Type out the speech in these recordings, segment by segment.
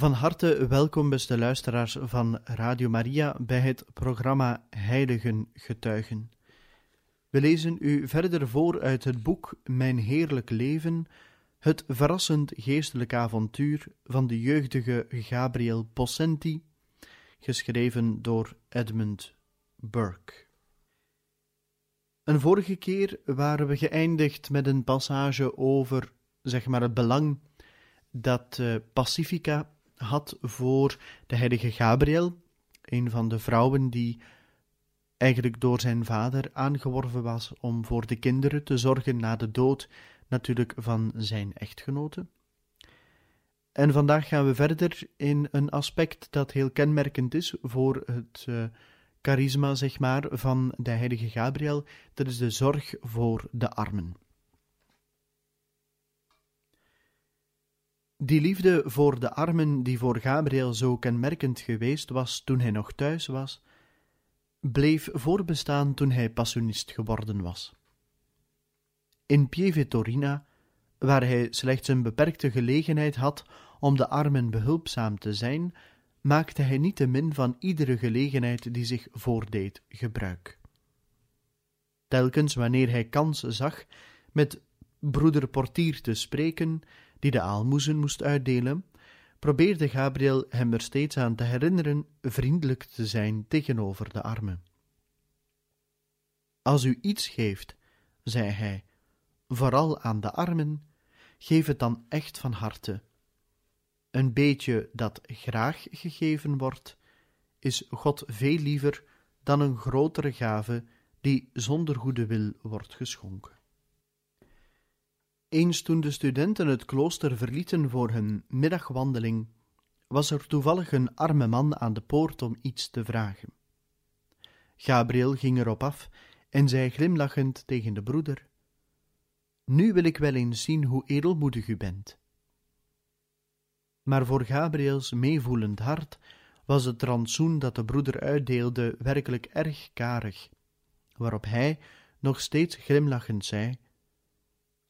Van harte welkom, beste luisteraars van Radio Maria, bij het programma Heiligen Getuigen. We lezen u verder voor uit het boek Mijn Heerlijk Leven, het verrassend geestelijk avontuur van de jeugdige Gabriel Possenti, geschreven door Edmund Burke. Een vorige keer waren we geëindigd met een passage over, zeg maar, het belang dat uh, Pacifica had voor de heilige Gabriel, een van de vrouwen die eigenlijk door zijn vader aangeworven was om voor de kinderen te zorgen na de dood natuurlijk van zijn echtgenote. En vandaag gaan we verder in een aspect dat heel kenmerkend is voor het uh, charisma, zeg maar, van de heilige Gabriel. Dat is de zorg voor de armen. Die liefde voor de armen, die voor Gabriel zo kenmerkend geweest was toen hij nog thuis was, bleef voorbestaan toen hij passionist geworden was. In Pieve Torina, waar hij slechts een beperkte gelegenheid had om de armen behulpzaam te zijn, maakte hij niettemin van iedere gelegenheid die zich voordeed gebruik. Telkens wanneer hij kans zag met broeder Portier te spreken, die de aalmoezen moest uitdelen, probeerde Gabriel hem er steeds aan te herinneren vriendelijk te zijn tegenover de armen. Als u iets geeft, zei hij, vooral aan de armen, geef het dan echt van harte. Een beetje dat graag gegeven wordt, is God veel liever dan een grotere gave die zonder goede wil wordt geschonken. Eens toen de studenten het klooster verlieten voor hun middagwandeling, was er toevallig een arme man aan de poort om iets te vragen. Gabriel ging erop af en zei glimlachend tegen de broeder: Nu wil ik wel eens zien hoe edelmoedig u bent. Maar voor Gabriels meevoelend hart was het rantsoen dat de broeder uitdeelde werkelijk erg karig, waarop hij nog steeds glimlachend zei: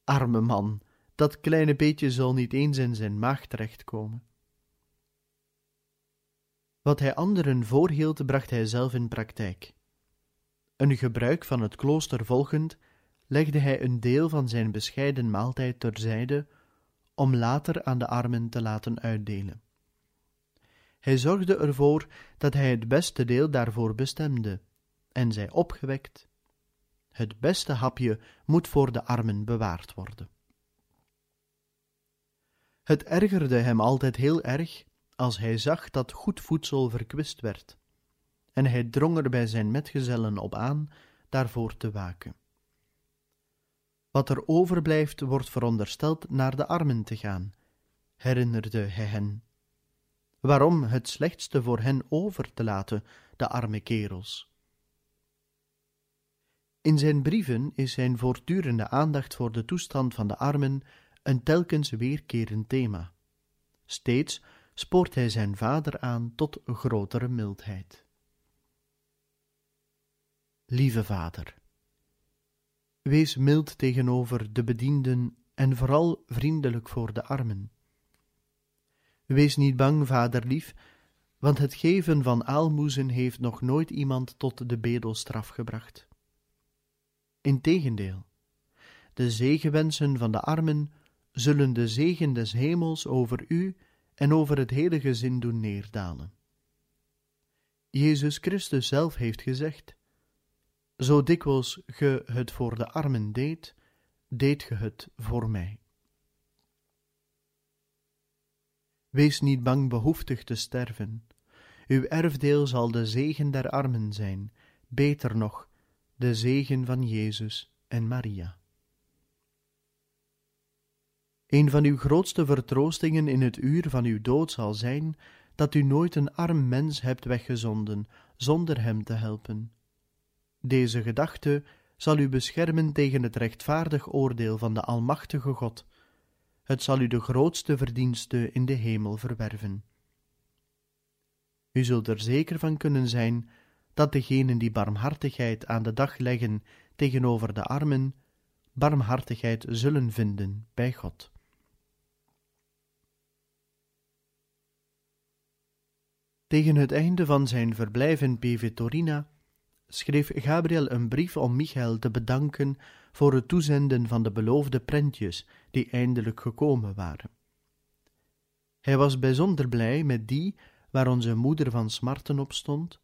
Arme man, dat kleine beetje zal niet eens in zijn maag terechtkomen. Wat hij anderen voorhield, bracht hij zelf in praktijk. Een gebruik van het klooster volgend, legde hij een deel van zijn bescheiden maaltijd terzijde om later aan de armen te laten uitdelen. Hij zorgde ervoor dat hij het beste deel daarvoor bestemde, en zei opgewekt: het beste hapje moet voor de armen bewaard worden. Het ergerde hem altijd heel erg als hij zag dat goed voedsel verkwist werd, en hij drong er bij zijn metgezellen op aan daarvoor te waken. Wat er overblijft, wordt verondersteld naar de armen te gaan, herinnerde hij hen. Waarom het slechtste voor hen over te laten, de arme kerels? In zijn brieven is zijn voortdurende aandacht voor de toestand van de armen een telkens weerkerend thema. Steeds spoort hij zijn vader aan tot grotere mildheid. Lieve vader, wees mild tegenover de bedienden en vooral vriendelijk voor de armen. Wees niet bang, vaderlief, want het geven van aalmoezen heeft nog nooit iemand tot de bedelstraf gebracht. Integendeel, de zegenwensen van de armen zullen de zegen des hemels over u en over het hele gezin doen neerdalen. Jezus Christus zelf heeft gezegd: Zo dikwijls ge het voor de armen deed, deed ge het voor mij. Wees niet bang behoeftig te sterven. Uw erfdeel zal de zegen der armen zijn, beter nog, de zegen van Jezus en Maria. Een van uw grootste vertroostingen in het uur van uw dood zal zijn dat u nooit een arm mens hebt weggezonden zonder hem te helpen. Deze gedachte zal u beschermen tegen het rechtvaardig oordeel van de Almachtige God. Het zal u de grootste verdienste in de hemel verwerven. U zult er zeker van kunnen zijn dat degenen die barmhartigheid aan de dag leggen tegenover de armen, barmhartigheid zullen vinden bij God. Tegen het einde van zijn verblijf in Pevetorina schreef Gabriel een brief om Michael te bedanken voor het toezenden van de beloofde prentjes die eindelijk gekomen waren. Hij was bijzonder blij met die waar onze moeder van smarten op stond,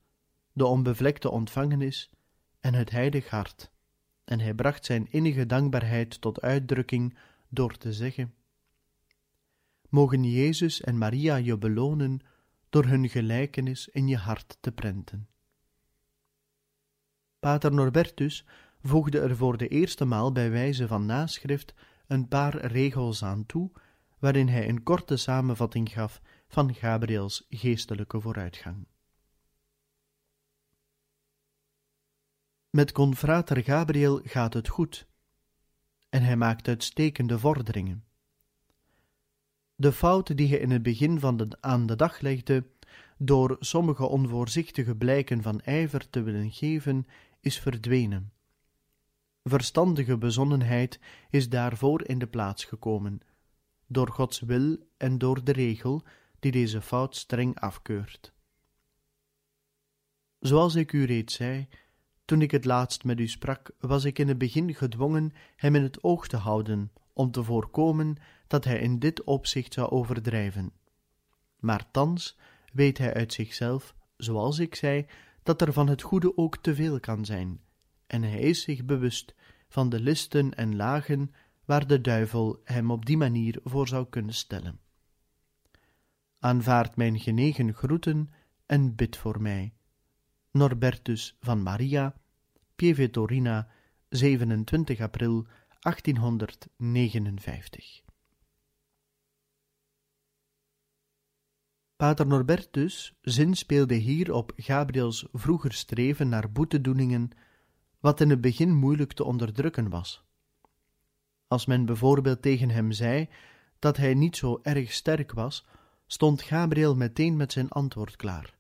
de onbevlekte ontvangenis en het heilig hart, en hij bracht zijn innige dankbaarheid tot uitdrukking door te zeggen: Mogen Jezus en Maria je belonen door hun gelijkenis in je hart te prenten. Pater Norbertus voegde er voor de eerste maal bij wijze van naschrift een paar regels aan toe, waarin hij een korte samenvatting gaf van Gabriels geestelijke vooruitgang. Met confrater Gabriel gaat het goed, en hij maakt uitstekende vorderingen. De fout die hij in het begin van de, aan de dag legde, door sommige onvoorzichtige blijken van ijver te willen geven, is verdwenen. Verstandige bezonnenheid is daarvoor in de plaats gekomen, door Gods wil en door de regel die deze fout streng afkeurt. Zoals ik u reeds zei, toen ik het laatst met u sprak, was ik in het begin gedwongen hem in het oog te houden, om te voorkomen dat hij in dit opzicht zou overdrijven. Maar thans weet hij uit zichzelf, zoals ik zei, dat er van het goede ook te veel kan zijn, en hij is zich bewust van de listen en lagen waar de duivel hem op die manier voor zou kunnen stellen. Aanvaard mijn genegen groeten en bid voor mij. Norbertus van Maria, Pieve Torina, 27 april 1859. Pater Norbertus zinspeelde hier op Gabriels vroeger streven naar boetedoeningen, wat in het begin moeilijk te onderdrukken was. Als men bijvoorbeeld tegen hem zei dat hij niet zo erg sterk was, stond Gabriel meteen met zijn antwoord klaar.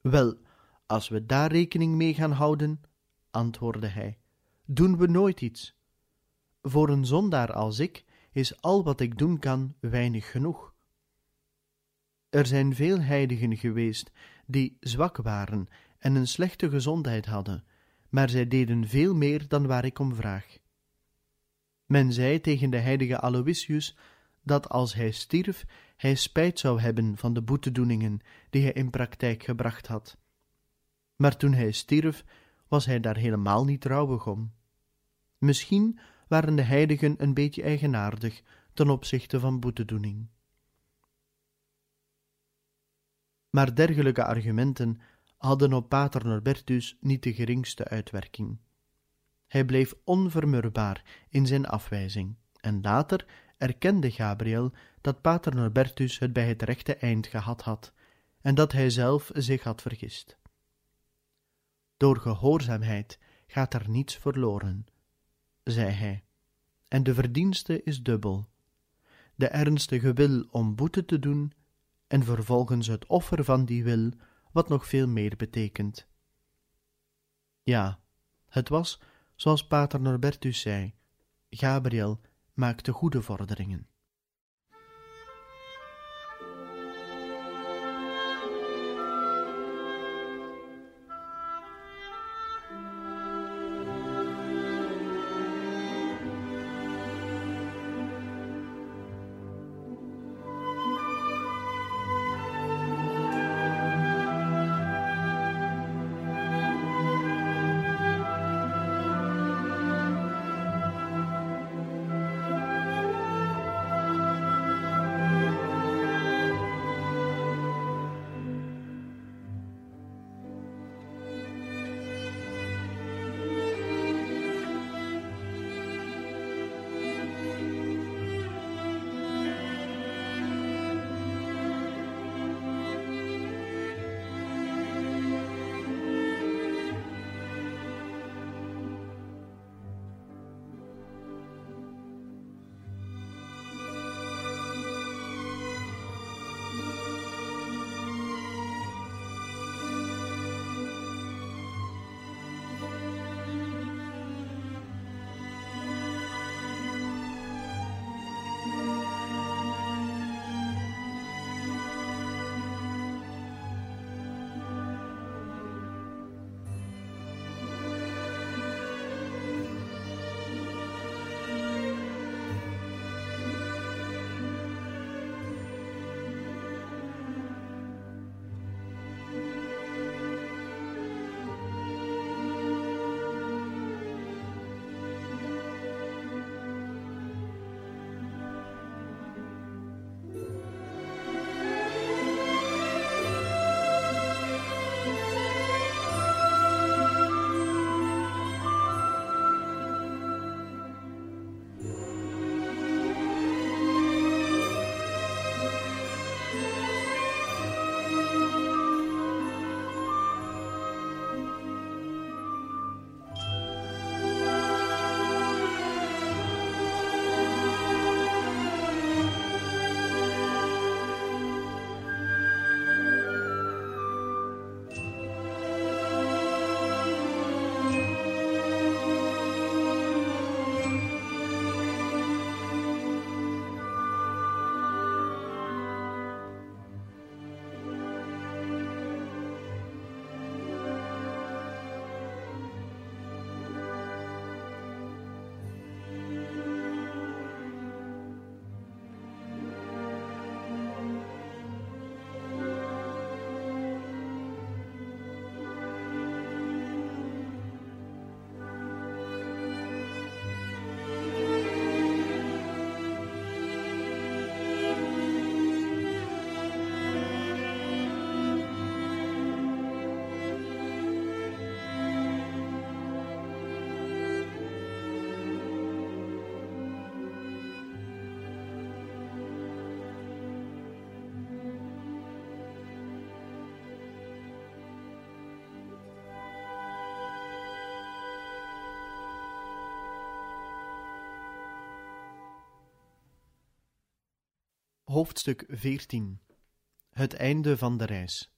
Wel, als we daar rekening mee gaan houden, antwoordde hij, doen we nooit iets. Voor een zondaar als ik is al wat ik doen kan weinig genoeg. Er zijn veel heiligen geweest die zwak waren en een slechte gezondheid hadden, maar zij deden veel meer dan waar ik om vraag. Men zei tegen de heilige Aloysius dat als hij stierf, hij spijt zou hebben van de boetedoeningen die hij in praktijk gebracht had. Maar toen hij stierf, was hij daar helemaal niet rouwig om. Misschien waren de heiligen een beetje eigenaardig ten opzichte van boetedoening. maar dergelijke argumenten hadden op pater Norbertus niet de geringste uitwerking. Hij bleef onvermurbaar in zijn afwijzing, en later erkende Gabriel dat pater Norbertus het bij het rechte eind gehad had, en dat hij zelf zich had vergist. Door gehoorzaamheid gaat er niets verloren, zei hij, en de verdienste is dubbel. De ernstige wil om boete te doen en vervolgens het offer van die wil, wat nog veel meer betekent. Ja, het was, zoals Pater Norbertus zei, Gabriel maakte goede vorderingen. Hoofdstuk 14 Het einde van de reis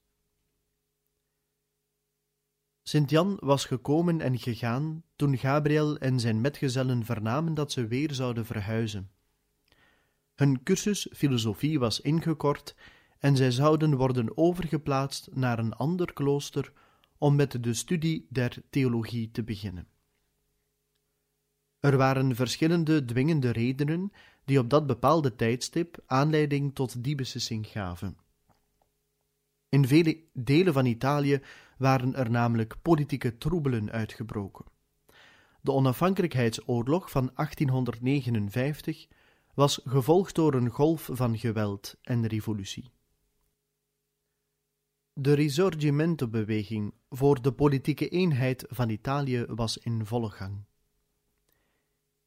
Sint-Jan was gekomen en gegaan toen Gabriel en zijn metgezellen vernamen dat ze weer zouden verhuizen. Hun cursus filosofie was ingekort en zij zouden worden overgeplaatst naar een ander klooster om met de studie der theologie te beginnen. Er waren verschillende dwingende redenen die op dat bepaalde tijdstip aanleiding tot die beslissing gaven. In vele delen van Italië waren er namelijk politieke troebelen uitgebroken. De onafhankelijkheidsoorlog van 1859 was gevolgd door een golf van geweld en revolutie. De Risorgimento-beweging voor de politieke eenheid van Italië was in volle gang.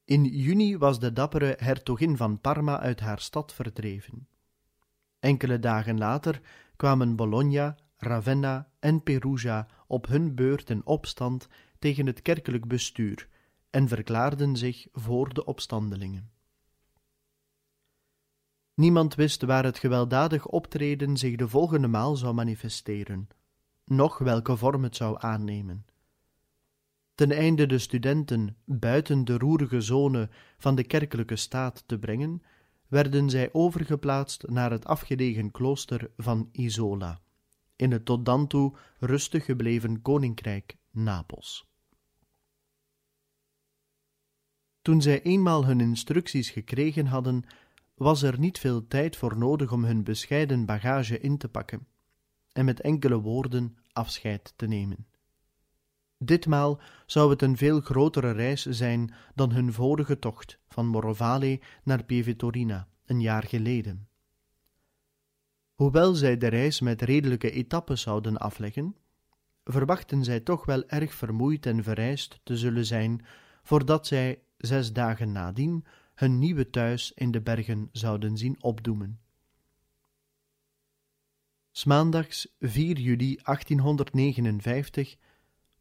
In juni was de dappere hertogin van Parma uit haar stad verdreven. Enkele dagen later kwamen Bologna, Ravenna en Perugia op hun beurt in opstand tegen het kerkelijk bestuur en verklaarden zich voor de opstandelingen. Niemand wist waar het gewelddadig optreden zich de volgende maal zou manifesteren, noch welke vorm het zou aannemen. Ten einde de studenten buiten de roerige zone van de kerkelijke staat te brengen, werden zij overgeplaatst naar het afgelegen klooster van Isola, in het tot dan toe rustig gebleven koninkrijk Napels. Toen zij eenmaal hun instructies gekregen hadden, was er niet veel tijd voor nodig om hun bescheiden bagage in te pakken en met enkele woorden afscheid te nemen. Ditmaal zou het een veel grotere reis zijn dan hun vorige tocht van Morovale naar Pievetorina een jaar geleden. Hoewel zij de reis met redelijke etappes zouden afleggen, verwachten zij toch wel erg vermoeid en verrijst te zullen zijn voordat zij zes dagen nadien hun nieuwe thuis in de bergen zouden zien opdoemen. Smaandags 4 juli 1859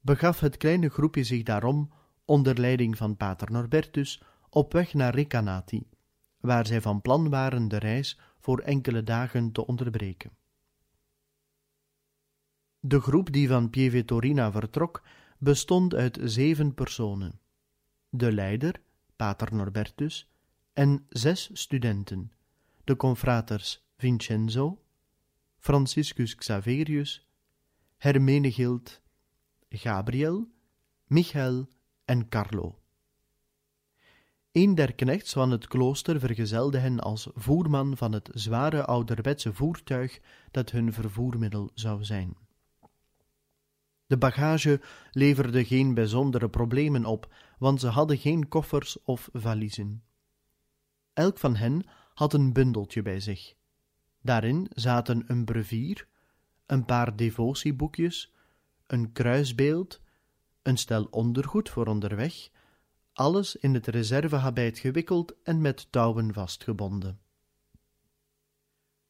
begaf het kleine groepje zich daarom, onder leiding van pater Norbertus, op weg naar Recanati, waar zij van plan waren de reis voor enkele dagen te onderbreken. De groep die van Pievetorina vertrok, bestond uit zeven personen. De leider, pater Norbertus, en zes studenten, de confraters Vincenzo, Franciscus Xaverius, Hermenegild, Gabriel, Michael en Carlo. Een der knechts van het klooster vergezelde hen als voerman van het zware ouderwetse voertuig dat hun vervoermiddel zou zijn. De bagage leverde geen bijzondere problemen op, want ze hadden geen koffers of valiezen. Elk van hen had een bundeltje bij zich. Daarin zaten een brevier, een paar devotieboekjes, een kruisbeeld, een stel ondergoed voor onderweg, alles in het reservehabijt gewikkeld en met touwen vastgebonden.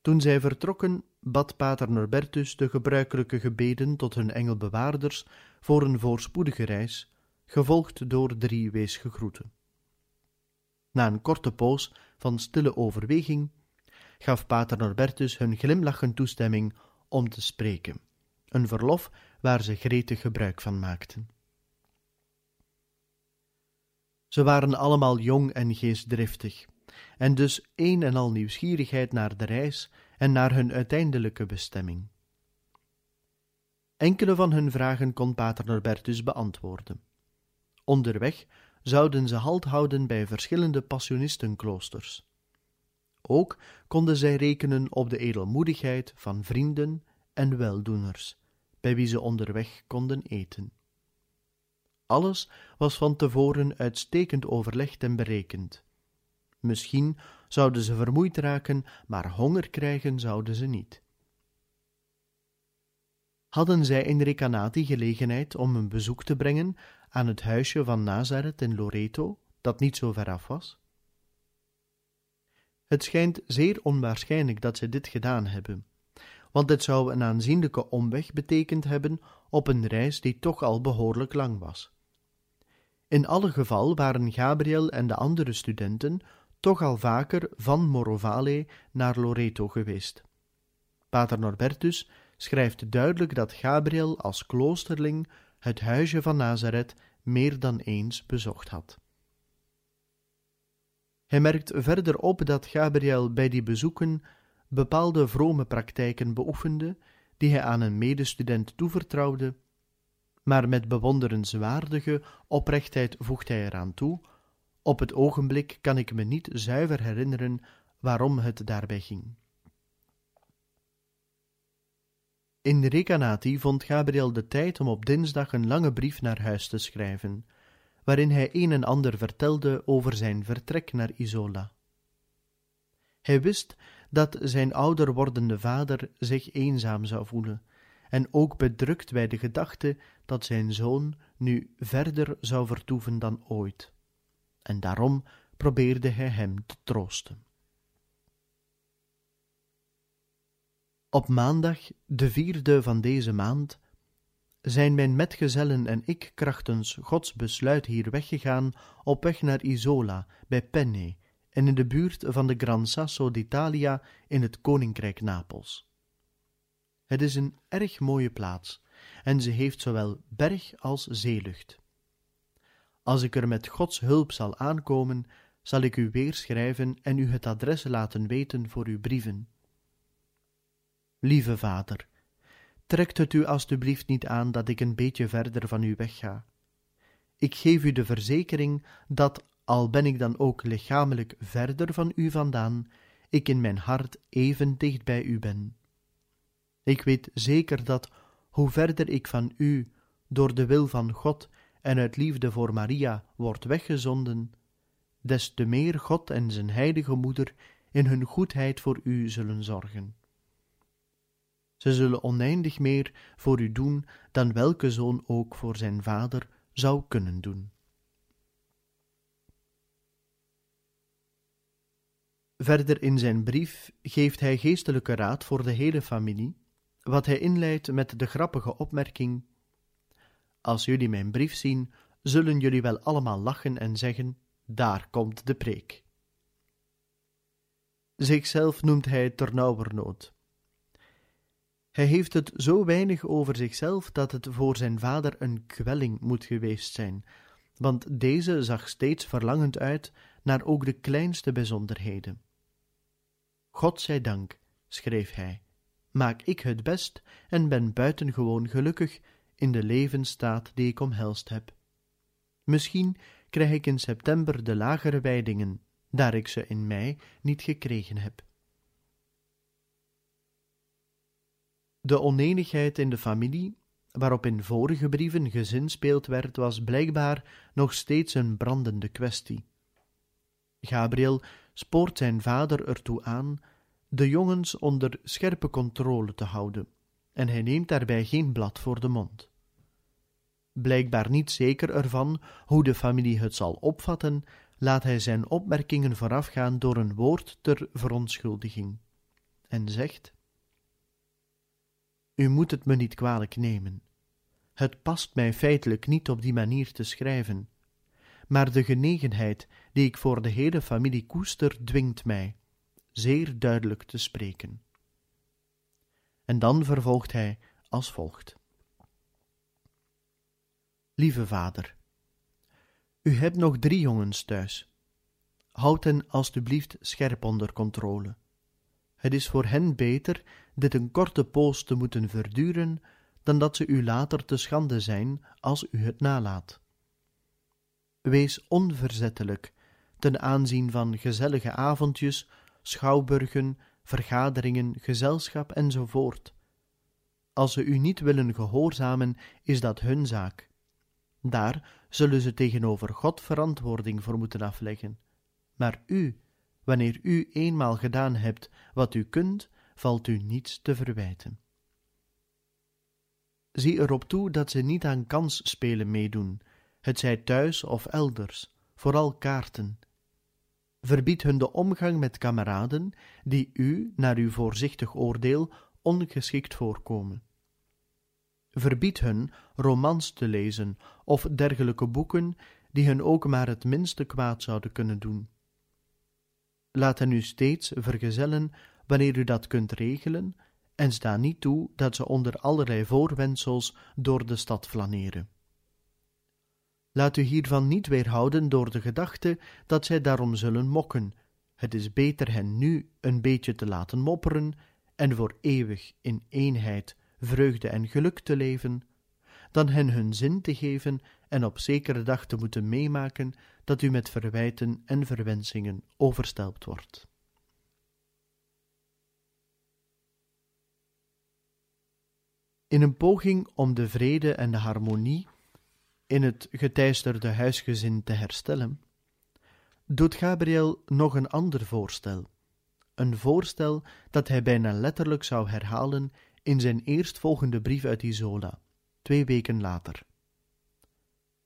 Toen zij vertrokken, bad pater Norbertus de gebruikelijke gebeden tot hun engelbewaarders voor een voorspoedige reis, gevolgd door drie weesgegroeten. Na een korte poos van stille overweging gaf pater Norbertus hun glimlachend toestemming om te spreken, een verlof waar ze gretig gebruik van maakten. Ze waren allemaal jong en geestdriftig, en dus een en al nieuwsgierigheid naar de reis en naar hun uiteindelijke bestemming. Enkele van hun vragen kon pater Norbertus beantwoorden. Onderweg zouden ze halt houden bij verschillende passionistenkloosters. Ook konden zij rekenen op de edelmoedigheid van vrienden en weldoeners, bij wie ze onderweg konden eten. Alles was van tevoren uitstekend overlegd en berekend. Misschien zouden ze vermoeid raken, maar honger krijgen zouden ze niet. Hadden zij in Recanati gelegenheid om een bezoek te brengen aan het huisje van Nazareth in Loreto, dat niet zo ver af was? Het schijnt zeer onwaarschijnlijk dat zij dit gedaan hebben, want het zou een aanzienlijke omweg betekend hebben op een reis die toch al behoorlijk lang was. In alle geval waren Gabriel en de andere studenten toch al vaker van Morovale naar Loreto geweest. Pater Norbertus schrijft duidelijk dat Gabriel als kloosterling het huisje van Nazareth meer dan eens bezocht had. Hij merkt verder op dat Gabriel bij die bezoeken bepaalde vrome praktijken beoefende, die hij aan een medestudent toevertrouwde, maar met bewonderenswaardige oprechtheid voegt hij eraan toe: Op het ogenblik kan ik me niet zuiver herinneren waarom het daarbij ging. In Recanati vond Gabriel de tijd om op dinsdag een lange brief naar huis te schrijven, waarin hij een en ander vertelde over zijn vertrek naar Isola. Hij wist dat zijn ouder wordende vader zich eenzaam zou voelen, en ook bedrukt bij de gedachte dat zijn zoon nu verder zou vertoeven dan ooit. En daarom probeerde hij hem te troosten. Op maandag, de vierde van deze maand, zijn mijn metgezellen en ik krachtens Gods besluit hier weggegaan op weg naar Isola bij Penne en in de buurt van de Gran Sasso d'Italia in het koninkrijk Napels. Het is een erg mooie plaats en ze heeft zowel berg als zeelucht. Als ik er met Gods hulp zal aankomen, zal ik u weer schrijven en u het adres laten weten voor uw brieven. Lieve vader, trekt het u alstublieft niet aan dat ik een beetje verder van u wegga. Ik geef u de verzekering dat, al ben ik dan ook lichamelijk verder van u vandaan, ik in mijn hart even dicht bij u ben. Ik weet zeker dat, hoe verder ik van u, door de wil van God en uit liefde voor Maria, word weggezonden, des te meer God en zijn heilige moeder in hun goedheid voor u zullen zorgen. Ze zullen oneindig meer voor u doen dan welke zoon ook voor zijn vader zou kunnen doen. Verder in zijn brief geeft hij geestelijke raad voor de hele familie, wat hij inleidt met de grappige opmerking: Als jullie mijn brief zien, zullen jullie wel allemaal lachen en zeggen: Daar komt de preek. Zichzelf noemt hij ternauwernood. Hij heeft het zo weinig over zichzelf dat het voor zijn vader een kwelling moet geweest zijn, want deze zag steeds verlangend uit naar ook de kleinste bijzonderheden. God zij dank, schreef hij, maak ik het best en ben buitengewoon gelukkig in de levensstaat die ik omhelst heb. Misschien krijg ik in september de lagere wijdingen, daar ik ze in mei niet gekregen heb. De oneenigheid in de familie, waarop in vorige brieven gezinspeeld werd, was blijkbaar nog steeds een brandende kwestie. Gabriel spoort zijn vader ertoe aan de jongens onder scherpe controle te houden, en hij neemt daarbij geen blad voor de mond. Blijkbaar niet zeker ervan hoe de familie het zal opvatten, laat hij zijn opmerkingen voorafgaan door een woord ter verontschuldiging, en zegt u moet het me niet kwalijk nemen. Het past mij feitelijk niet op die manier te schrijven, maar de genegenheid die ik voor de hele familie koester dwingt mij zeer duidelijk te spreken. En dan vervolgt hij als volgt: Lieve vader, u hebt nog drie jongens thuis. Houd hen alstublieft scherp onder controle. Het is voor hen beter dit een korte poos te moeten verduren, dan dat ze u later te schande zijn als u het nalaat. Wees onverzettelijk ten aanzien van gezellige avondjes, schouwburgen, vergaderingen, gezelschap enzovoort. Als ze u niet willen gehoorzamen, is dat hun zaak. Daar zullen ze tegenover God verantwoording voor moeten afleggen. Maar u, wanneer u eenmaal gedaan hebt wat u kunt, valt u niets te verwijten. Zie erop toe dat ze niet aan kansspelen meedoen, het zij thuis of elders, vooral kaarten. Verbied hun de omgang met kameraden die u, naar uw voorzichtig oordeel, ongeschikt voorkomen. Verbied hun romans te lezen of dergelijke boeken die hun ook maar het minste kwaad zouden kunnen doen. laat hen u steeds vergezellen wanneer u dat kunt regelen, en sta niet toe dat ze onder allerlei voorwendsels door de stad flaneren. Laat u hiervan niet weerhouden door de gedachte dat zij daarom zullen mokken. Het is beter hen nu een beetje te laten mopperen en voor eeuwig in eenheid, vreugde en geluk te leven, dan hen hun zin te geven en op zekere dag te moeten meemaken dat u met verwijten en verwensingen overstelpt wordt. In een poging om de vrede en de harmonie in het geteisterde huisgezin te herstellen, doet Gabriel nog een ander voorstel. Een voorstel dat hij bijna letterlijk zou herhalen in zijn eerstvolgende brief uit Isola, twee weken later.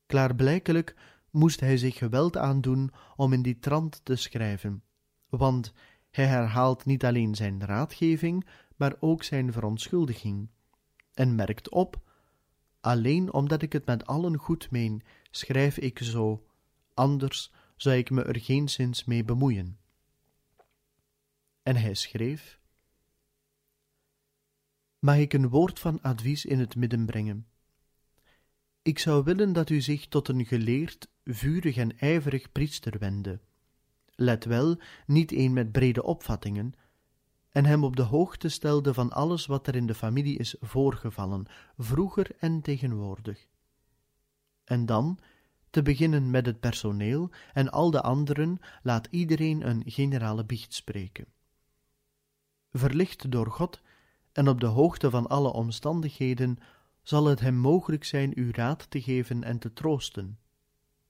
Klaarblijkelijk moest hij zich geweld aandoen om in die trant te schrijven, want hij herhaalt niet alleen zijn raadgeving, maar ook zijn verontschuldiging, en merkt op Alleen omdat ik het met allen goed meen, schrijf ik zo, anders zou ik me er geenszins mee bemoeien. En hij schreef: Mag ik een woord van advies in het midden brengen? Ik zou willen dat u zich tot een geleerd, vurig en ijverig priester wende. Let wel, niet een met brede opvattingen, en hem op de hoogte stelde van alles wat er in de familie is voorgevallen, vroeger en tegenwoordig. En dan, te beginnen met het personeel en al de anderen, laat iedereen een generale biecht spreken. Verlicht door God en op de hoogte van alle omstandigheden, zal het hem mogelijk zijn u raad te geven en te troosten.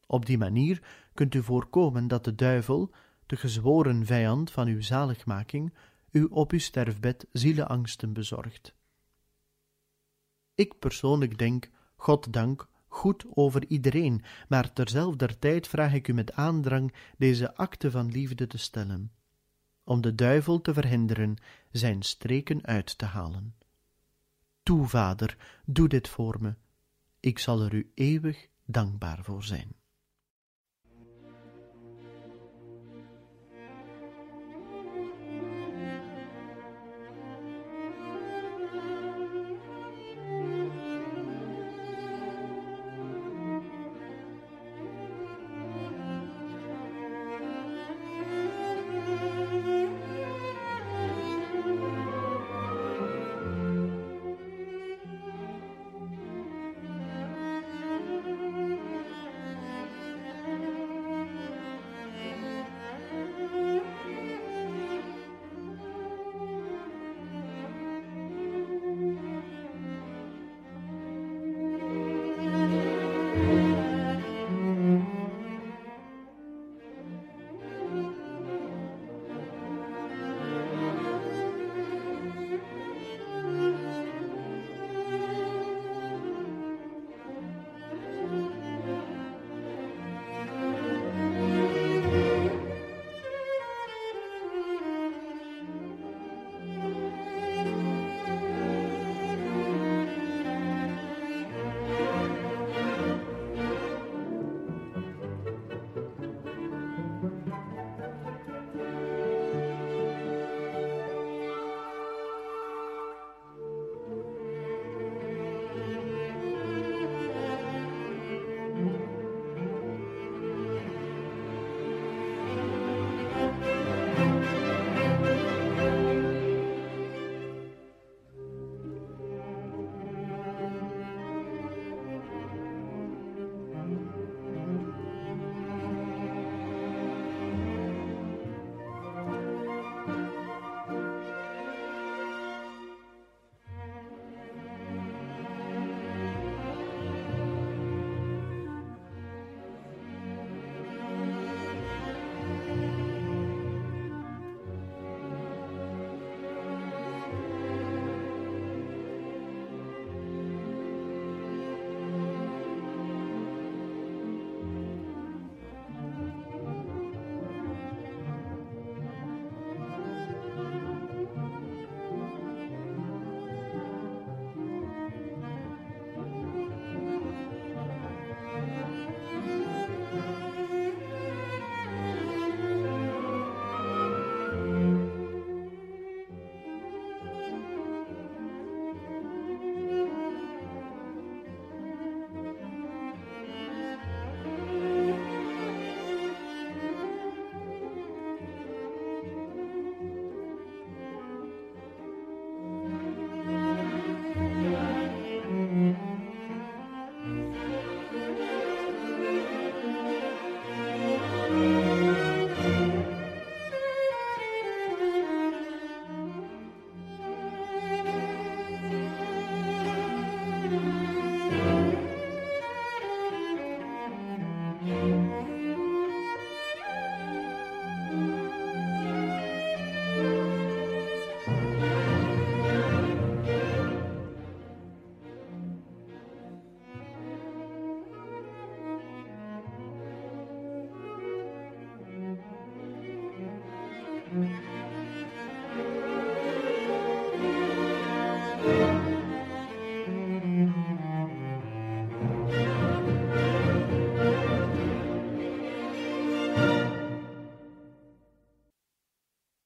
Op die manier kunt u voorkomen dat de duivel, de gezworen vijand van uw zaligmaking, u op uw sterfbed zielenangsten bezorgt. Ik persoonlijk denk, God dank, goed over iedereen, maar terzelfder tijd vraag ik u met aandrang deze akte van liefde te stellen, om de duivel te verhinderen zijn streken uit te halen. Toe, vader, doe dit voor me, ik zal er u eeuwig dankbaar voor zijn.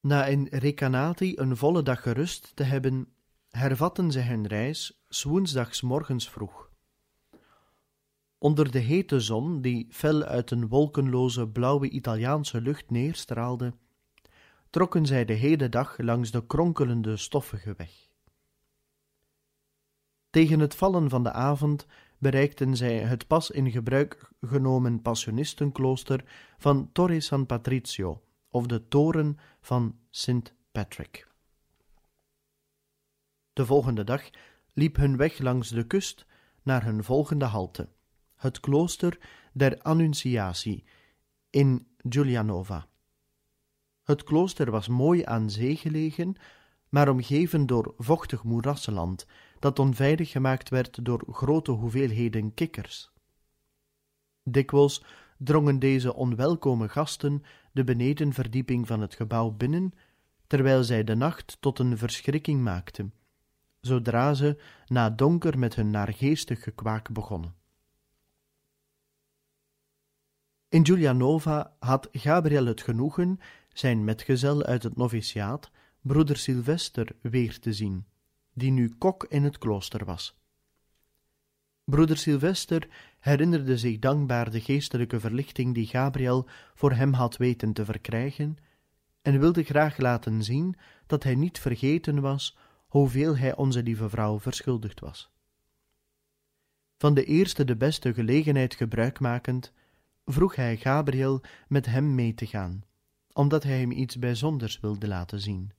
Na in Recanati een volle dag gerust te hebben, hervatten zij hun reis woensdags morgens vroeg. Onder de hete zon, die fel uit een wolkenloze blauwe Italiaanse lucht neerstraalde, trokken zij de hele dag langs de kronkelende stoffige weg. Tegen het vallen van de avond bereikten zij het pas in gebruik genomen passionistenklooster van Torre San Patrizio, of de toren van Sint Patrick. De volgende dag liep hun weg langs de kust naar hun volgende halte, het klooster der Annunciatie in Giulianova. Het klooster was mooi aan zee gelegen, maar omgeven door vochtig moerassenland, dat onveilig gemaakt werd door grote hoeveelheden kikkers. Dikwijls drongen deze onwelkome gasten de benedenverdieping van het gebouw binnen, terwijl zij de nacht tot een verschrikking maakten, zodra ze na donker met hun naargeestig gekwaak begonnen. In Giulianova had Gabriel het genoegen zijn metgezel uit het noviciaat, broeder Sylvester, weer te zien, die nu kok in het klooster was. Broeder Sylvester herinnerde zich dankbaar de geestelijke verlichting die Gabriel voor hem had weten te verkrijgen, en wilde graag laten zien dat hij niet vergeten was hoeveel hij onze lieve vrouw verschuldigd was. Van de eerste de beste gelegenheid gebruik makend, vroeg hij Gabriel met hem mee te gaan, omdat hij hem iets bijzonders wilde laten zien.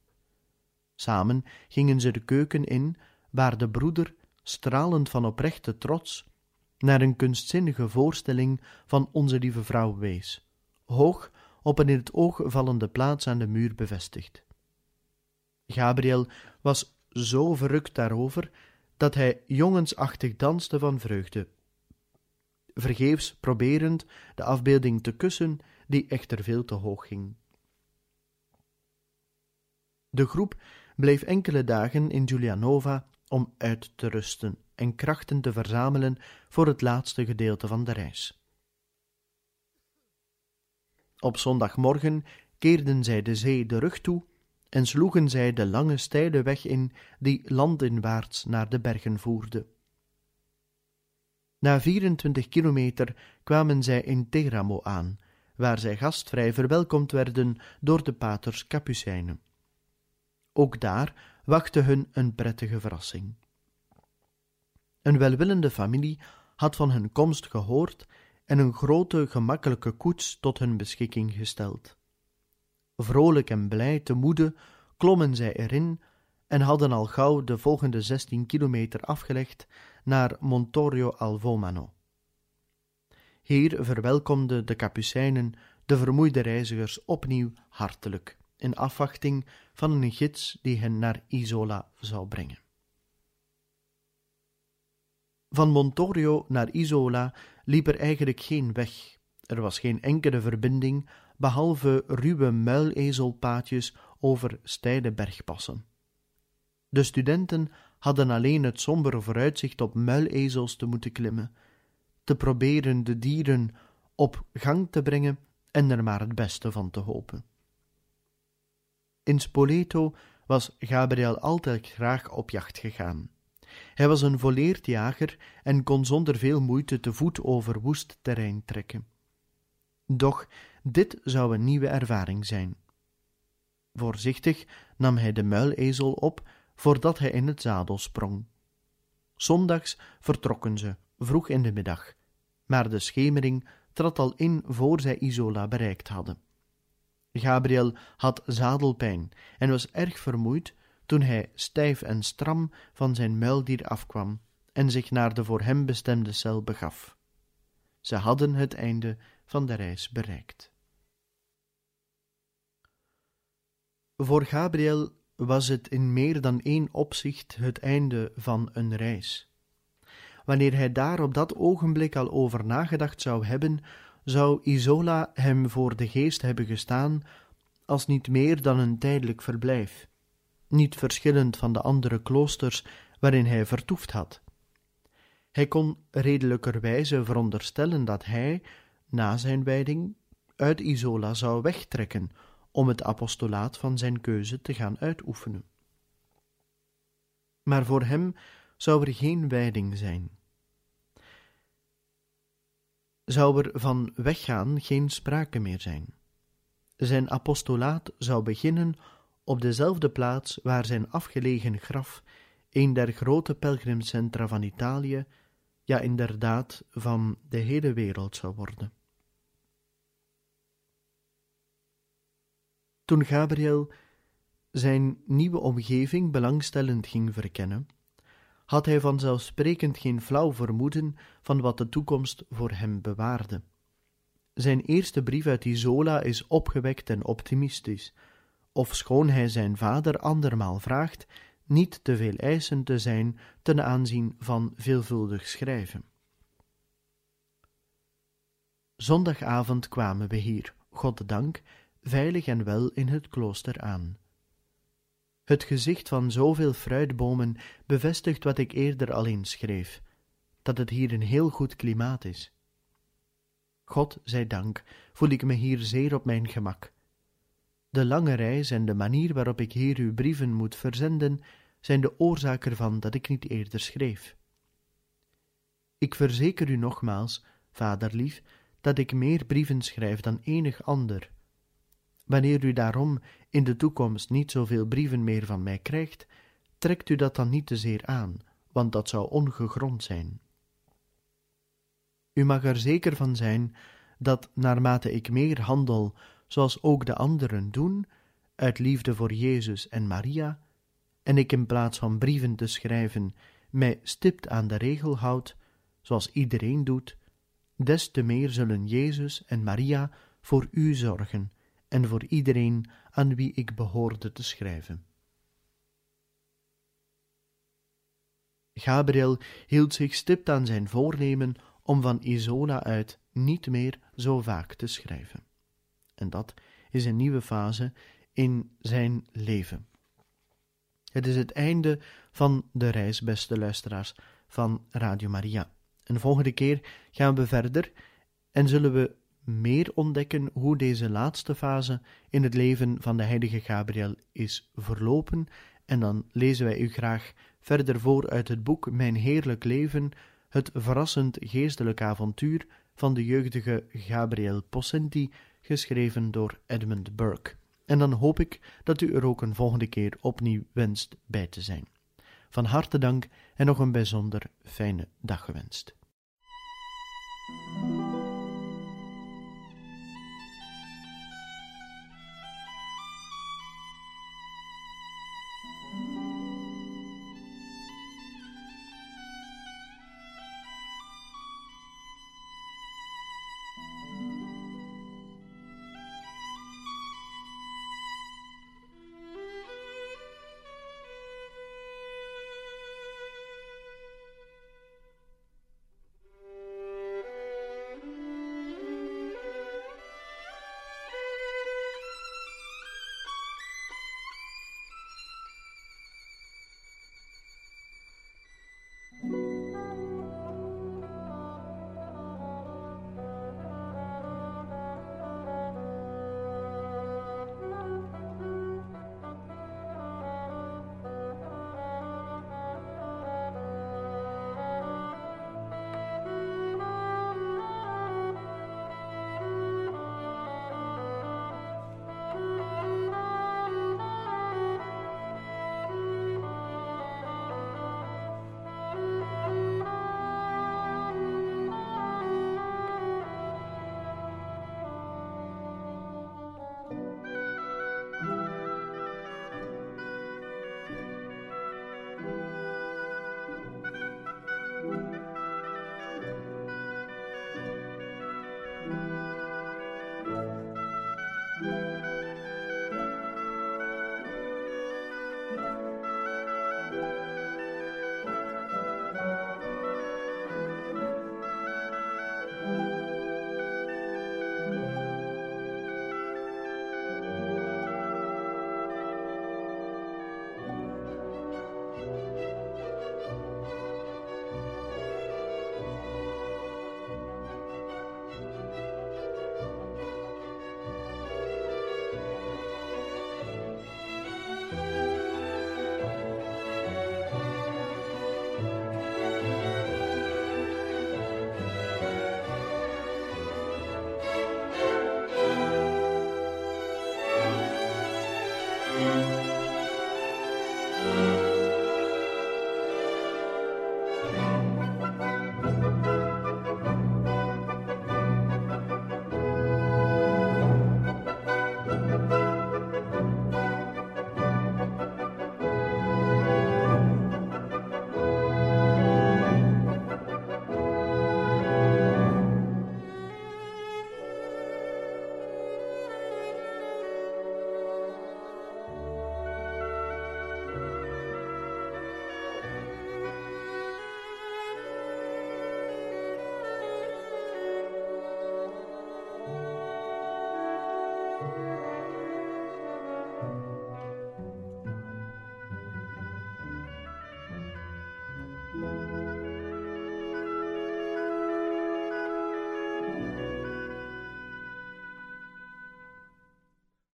Samen gingen ze de keuken in, waar de broeder, stralend van oprechte trots, naar een kunstzinnige voorstelling van onze lieve vrouw wees, hoog op een in het oog vallende plaats aan de muur bevestigd. Gabriel was zo verrukt daarover dat hij jongensachtig danste van vreugde, vergeefs proberend de afbeelding te kussen, die echter veel te hoog ging. De groep bleef enkele dagen in Giulianova om uit te rusten en krachten te verzamelen voor het laatste gedeelte van de reis. Op zondagmorgen keerden zij de zee de rug toe en sloegen zij de lange steile weg in die landinwaarts naar de bergen voerde. Na 24 kilometer kwamen zij in Teramo aan, waar zij gastvrij verwelkomd werden door de paters Capucijnen. Ook daar wachtte hun een prettige verrassing. Een welwillende familie had van hun komst gehoord en een grote gemakkelijke koets tot hun beschikking gesteld. Vrolijk en blij te moede klommen zij erin en hadden al gauw de volgende zestien kilometer afgelegd naar Montorio al Vomano. Hier verwelkomden de Capucijnen de vermoeide reizigers opnieuw hartelijk, in afwachting van een gids die hen naar Isola zou brengen. Van Montorio naar Isola liep er eigenlijk geen weg. Er was geen enkele verbinding, behalve ruwe muilezelpaadjes over steile bergpassen. De studenten hadden alleen het sombere vooruitzicht op muilezels te moeten klimmen, te proberen de dieren op gang te brengen en er maar het beste van te hopen. In Spoleto was Gabriel altijd graag op jacht gegaan. Hij was een volleerd jager en kon zonder veel moeite te voet over woest terrein trekken. Doch dit zou een nieuwe ervaring zijn. Voorzichtig nam hij de muilezel op voordat hij in het zadel sprong. Zondags vertrokken ze, vroeg in de middag, maar de schemering trad al in voor zij Isola bereikt hadden. Gabriel had zadelpijn en was erg vermoeid toen hij stijf en stram van zijn muildier afkwam en zich naar de voor hem bestemde cel begaf. Ze hadden het einde van de reis bereikt. Voor Gabriel was het in meer dan één opzicht het einde van een reis. Wanneer hij daar op dat ogenblik al over nagedacht zou hebben, zou Isola hem voor de geest hebben gestaan als niet meer dan een tijdelijk verblijf, niet verschillend van de andere kloosters waarin hij vertoefd had. Hij kon redelijkerwijze veronderstellen dat hij, na zijn wijding, uit Isola zou wegtrekken om het apostolaat van zijn keuze te gaan uitoefenen. Maar voor hem zou er geen wijding zijn. Zou er van weggaan geen sprake meer zijn. Zijn apostolaat zou beginnen op dezelfde plaats waar zijn afgelegen graf, een der grote pelgrimcentra van Italië, ja inderdaad van de hele wereld zou worden. Toen Gabriel zijn nieuwe omgeving belangstellend ging verkennen, had hij vanzelfsprekend geen flauw vermoeden van wat de toekomst voor hem bewaarde. Zijn eerste brief uit Isola is opgewekt en optimistisch, ofschoon hij zijn vader andermaal vraagt niet te veel eisend te zijn ten aanzien van veelvuldig schrijven. Zondagavond kwamen we hier, God dank, veilig en wel in het klooster aan. Het gezicht van zoveel fruitbomen bevestigt wat ik eerder al eens schreef, dat het hier een heel goed klimaat is. God zij dank, voel ik me hier zeer op mijn gemak. De lange reis en de manier waarop ik hier uw brieven moet verzenden, zijn de oorzaak ervan dat ik niet eerder schreef. Ik verzeker u nogmaals, vaderlief, dat ik meer brieven schrijf dan enig ander. Wanneer u daarom in de toekomst niet zoveel brieven meer van mij krijgt, trekt u dat dan niet te zeer aan, want dat zou ongegrond zijn. U mag er zeker van zijn dat naarmate ik meer handel, zoals ook de anderen doen, uit liefde voor Jezus en Maria, en ik in plaats van brieven te schrijven mij stipt aan de regel houd, zoals iedereen doet, des te meer zullen Jezus en Maria voor u zorgen en voor iedereen aan wie ik behoorde te schrijven. Gabriel hield zich stipt aan zijn voornemen om van Isola uit niet meer zo vaak te schrijven. En dat is een nieuwe fase in zijn leven. Het is het einde van de reis, beste luisteraars, van Radio Maria. En volgende keer gaan we verder en zullen we meer ontdekken hoe deze laatste fase in het leven van de heilige Gabriel is verlopen. En dan lezen wij u graag verder voor uit het boek Mijn Heerlijk Leven, het verrassend geestelijk avontuur van de jeugdige Gabriel Possenti, geschreven door Edmund Burke. En dan hoop ik dat u er ook een volgende keer opnieuw wenst bij te zijn. Van harte dank en nog een bijzonder fijne dag gewenst.